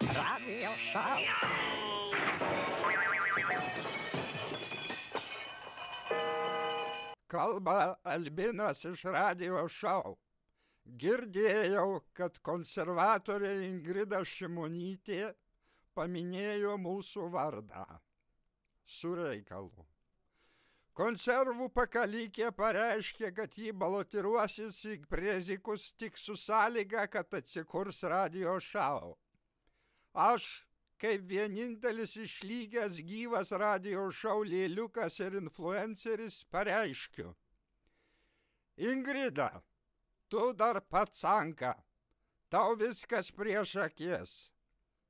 Radio šou. Kalba Albinas iš radio šou. Girdėjau, kad konservatorė Ingrida Šimonytė paminėjo mūsų vardą. Su reikalu. Konservų pakalikė pareiškė, kad jį balotiruosis į prezikus tik su sąlyga, kad atsikurs radio šau. Aš, kaip vienintelis išlygęs gyvas radio šau lėliukas ir influenceris, pareiškiu. Ingrida, tu dar pats anka, tau viskas prieš akis.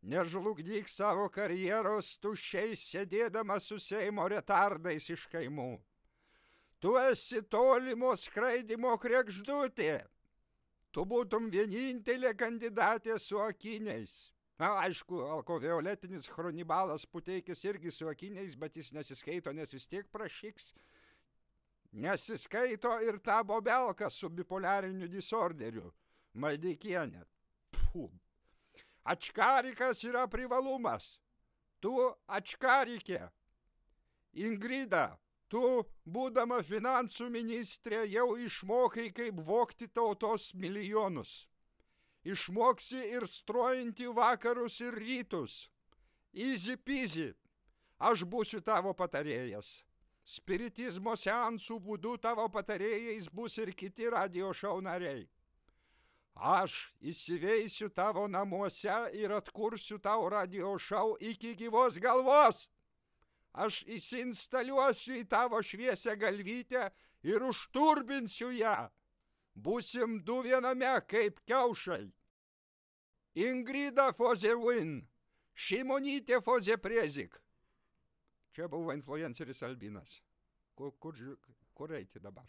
Nežlugdyk savo karjeros tuščiai sėdėdama su Seimo retardais iš kaimų. Tu esi tolimo skraidimo krekždutė. Tu būtum vienintelė kandidatė su akiniais. Na, aišku, alkovioletinis chronibalas puteikis irgi su akiniais, bet jis nesiskaito, nes vis tiek prašyks. Nesiskaito ir ta bobelka su bipoliariniu disorderiu. Maldikienė. Puh. Ačkarikas yra privalumas. Tu ačkarikė. Ingrida, tu, būdama finansų ministrė, jau išmokai, kaip vokti tautos milijonus. Išmoksi ir strojinti vakarus ir rytus. Easy peasy. Aš būsiu tavo patarėjas. Spiritizmo seansų būdu tavo patarėjais bus ir kiti radio šau nariai. Aš įsiveisiu tavo namuose ir atkursiu tau radio šau iki gyvos galvos. Aš įsinstaliuosiu į tavo šviesę galvytę ir užturbinsiu ją. Būsim du viename kaip kiaušai. Ingrida Foze Win, Šimonytė Foze Prezik. Čia buvo influenceris Albinas. Kur, kur, kur eiti dabar?